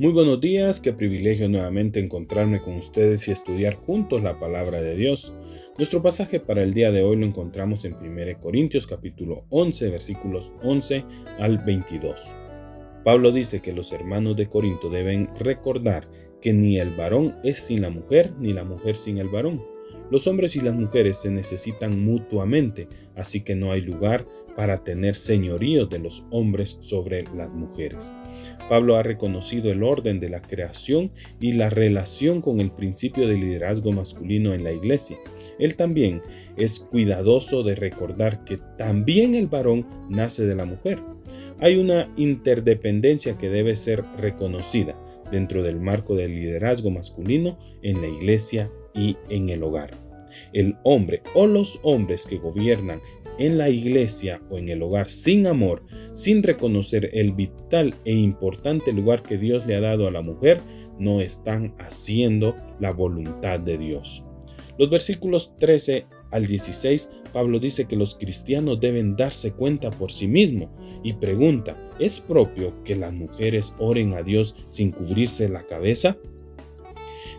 Muy buenos días, qué privilegio nuevamente encontrarme con ustedes y estudiar juntos la palabra de Dios. Nuestro pasaje para el día de hoy lo encontramos en 1 Corintios capítulo 11 versículos 11 al 22. Pablo dice que los hermanos de Corinto deben recordar que ni el varón es sin la mujer, ni la mujer sin el varón. Los hombres y las mujeres se necesitan mutuamente, así que no hay lugar para tener señorío de los hombres sobre las mujeres. Pablo ha reconocido el orden de la creación y la relación con el principio de liderazgo masculino en la iglesia. Él también es cuidadoso de recordar que también el varón nace de la mujer. Hay una interdependencia que debe ser reconocida dentro del marco del liderazgo masculino en la iglesia y en el hogar. El hombre o los hombres que gobiernan en la iglesia o en el hogar sin amor, sin reconocer el vital e importante lugar que Dios le ha dado a la mujer, no están haciendo la voluntad de Dios. Los versículos 13 al 16, Pablo dice que los cristianos deben darse cuenta por sí mismos y pregunta, ¿es propio que las mujeres oren a Dios sin cubrirse la cabeza?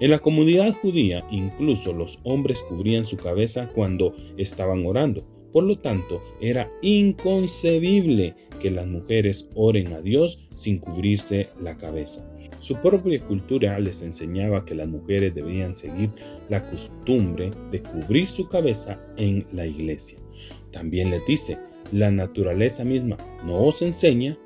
En la comunidad judía incluso los hombres cubrían su cabeza cuando estaban orando, por lo tanto, era inconcebible que las mujeres oren a Dios sin cubrirse la cabeza. Su propia cultura les enseñaba que las mujeres debían seguir la costumbre de cubrir su cabeza en la iglesia. También les dice, la naturaleza misma no os enseña.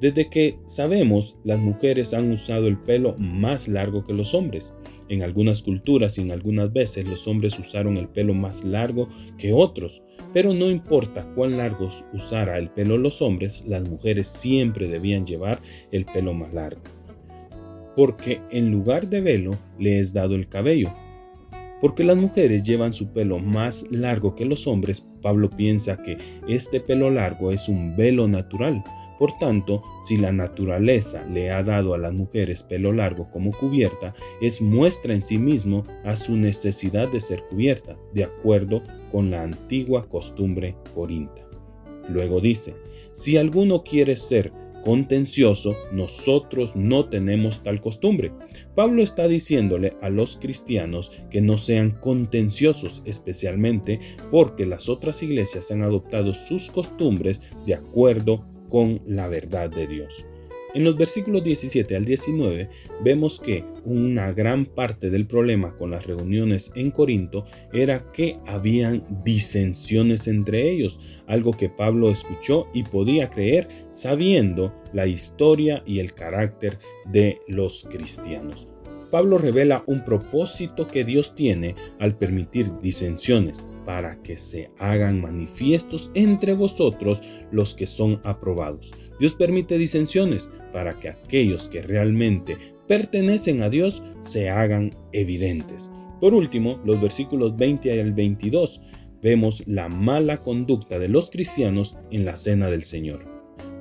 Desde que sabemos, las mujeres han usado el pelo más largo que los hombres. En algunas culturas y en algunas veces los hombres usaron el pelo más largo que otros pero no importa cuán largos usara el pelo los hombres, las mujeres siempre debían llevar el pelo más largo. Porque en lugar de velo le es dado el cabello. Porque las mujeres llevan su pelo más largo que los hombres, Pablo piensa que este pelo largo es un velo natural, por tanto, si la naturaleza le ha dado a las mujeres pelo largo como cubierta, es muestra en sí mismo a su necesidad de ser cubierta, de acuerdo con la antigua costumbre corinta. Luego dice, si alguno quiere ser contencioso, nosotros no tenemos tal costumbre. Pablo está diciéndole a los cristianos que no sean contenciosos, especialmente porque las otras iglesias han adoptado sus costumbres de acuerdo con la verdad de Dios. En los versículos 17 al 19 vemos que una gran parte del problema con las reuniones en Corinto era que habían disensiones entre ellos, algo que Pablo escuchó y podía creer sabiendo la historia y el carácter de los cristianos. Pablo revela un propósito que Dios tiene al permitir disensiones para que se hagan manifiestos entre vosotros los que son aprobados. Dios permite disensiones para que aquellos que realmente pertenecen a Dios se hagan evidentes. Por último, los versículos 20 al 22 vemos la mala conducta de los cristianos en la cena del Señor.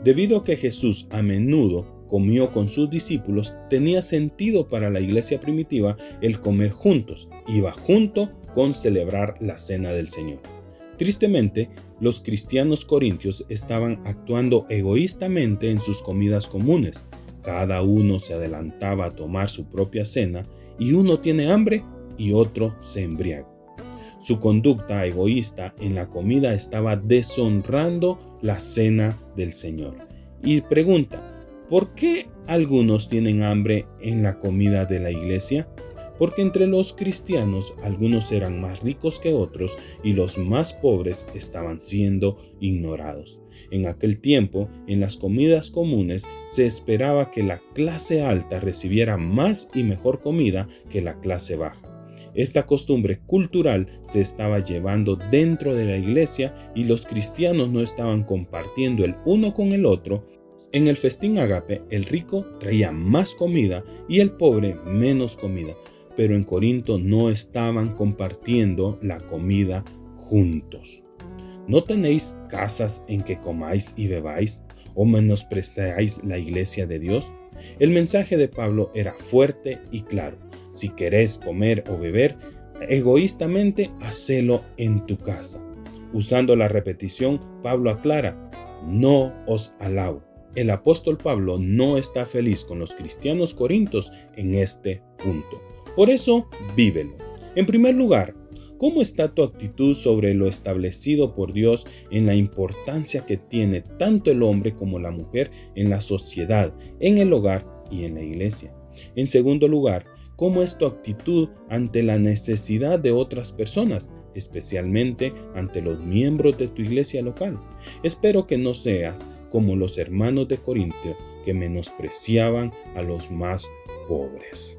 Debido a que Jesús a menudo comió con sus discípulos, tenía sentido para la iglesia primitiva el comer juntos, iba junto con celebrar la cena del Señor. Tristemente, los cristianos corintios estaban actuando egoístamente en sus comidas comunes. Cada uno se adelantaba a tomar su propia cena y uno tiene hambre y otro se embriaga. Su conducta egoísta en la comida estaba deshonrando la cena del Señor. Y pregunta, ¿Por qué algunos tienen hambre en la comida de la iglesia? Porque entre los cristianos algunos eran más ricos que otros y los más pobres estaban siendo ignorados. En aquel tiempo, en las comidas comunes, se esperaba que la clase alta recibiera más y mejor comida que la clase baja. Esta costumbre cultural se estaba llevando dentro de la iglesia y los cristianos no estaban compartiendo el uno con el otro. En el festín agape, el rico traía más comida y el pobre menos comida, pero en Corinto no estaban compartiendo la comida juntos. ¿No tenéis casas en que comáis y bebáis o menospreciáis la iglesia de Dios? El mensaje de Pablo era fuerte y claro. Si querés comer o beber egoístamente, hacelo en tu casa. Usando la repetición, Pablo aclara, no os alabo. El apóstol Pablo no está feliz con los cristianos corintos en este punto. Por eso, vívelo. En primer lugar, ¿cómo está tu actitud sobre lo establecido por Dios en la importancia que tiene tanto el hombre como la mujer en la sociedad, en el hogar y en la iglesia? En segundo lugar, ¿cómo es tu actitud ante la necesidad de otras personas? especialmente ante los miembros de tu iglesia local. Espero que no seas como los hermanos de Corintio que menospreciaban a los más pobres.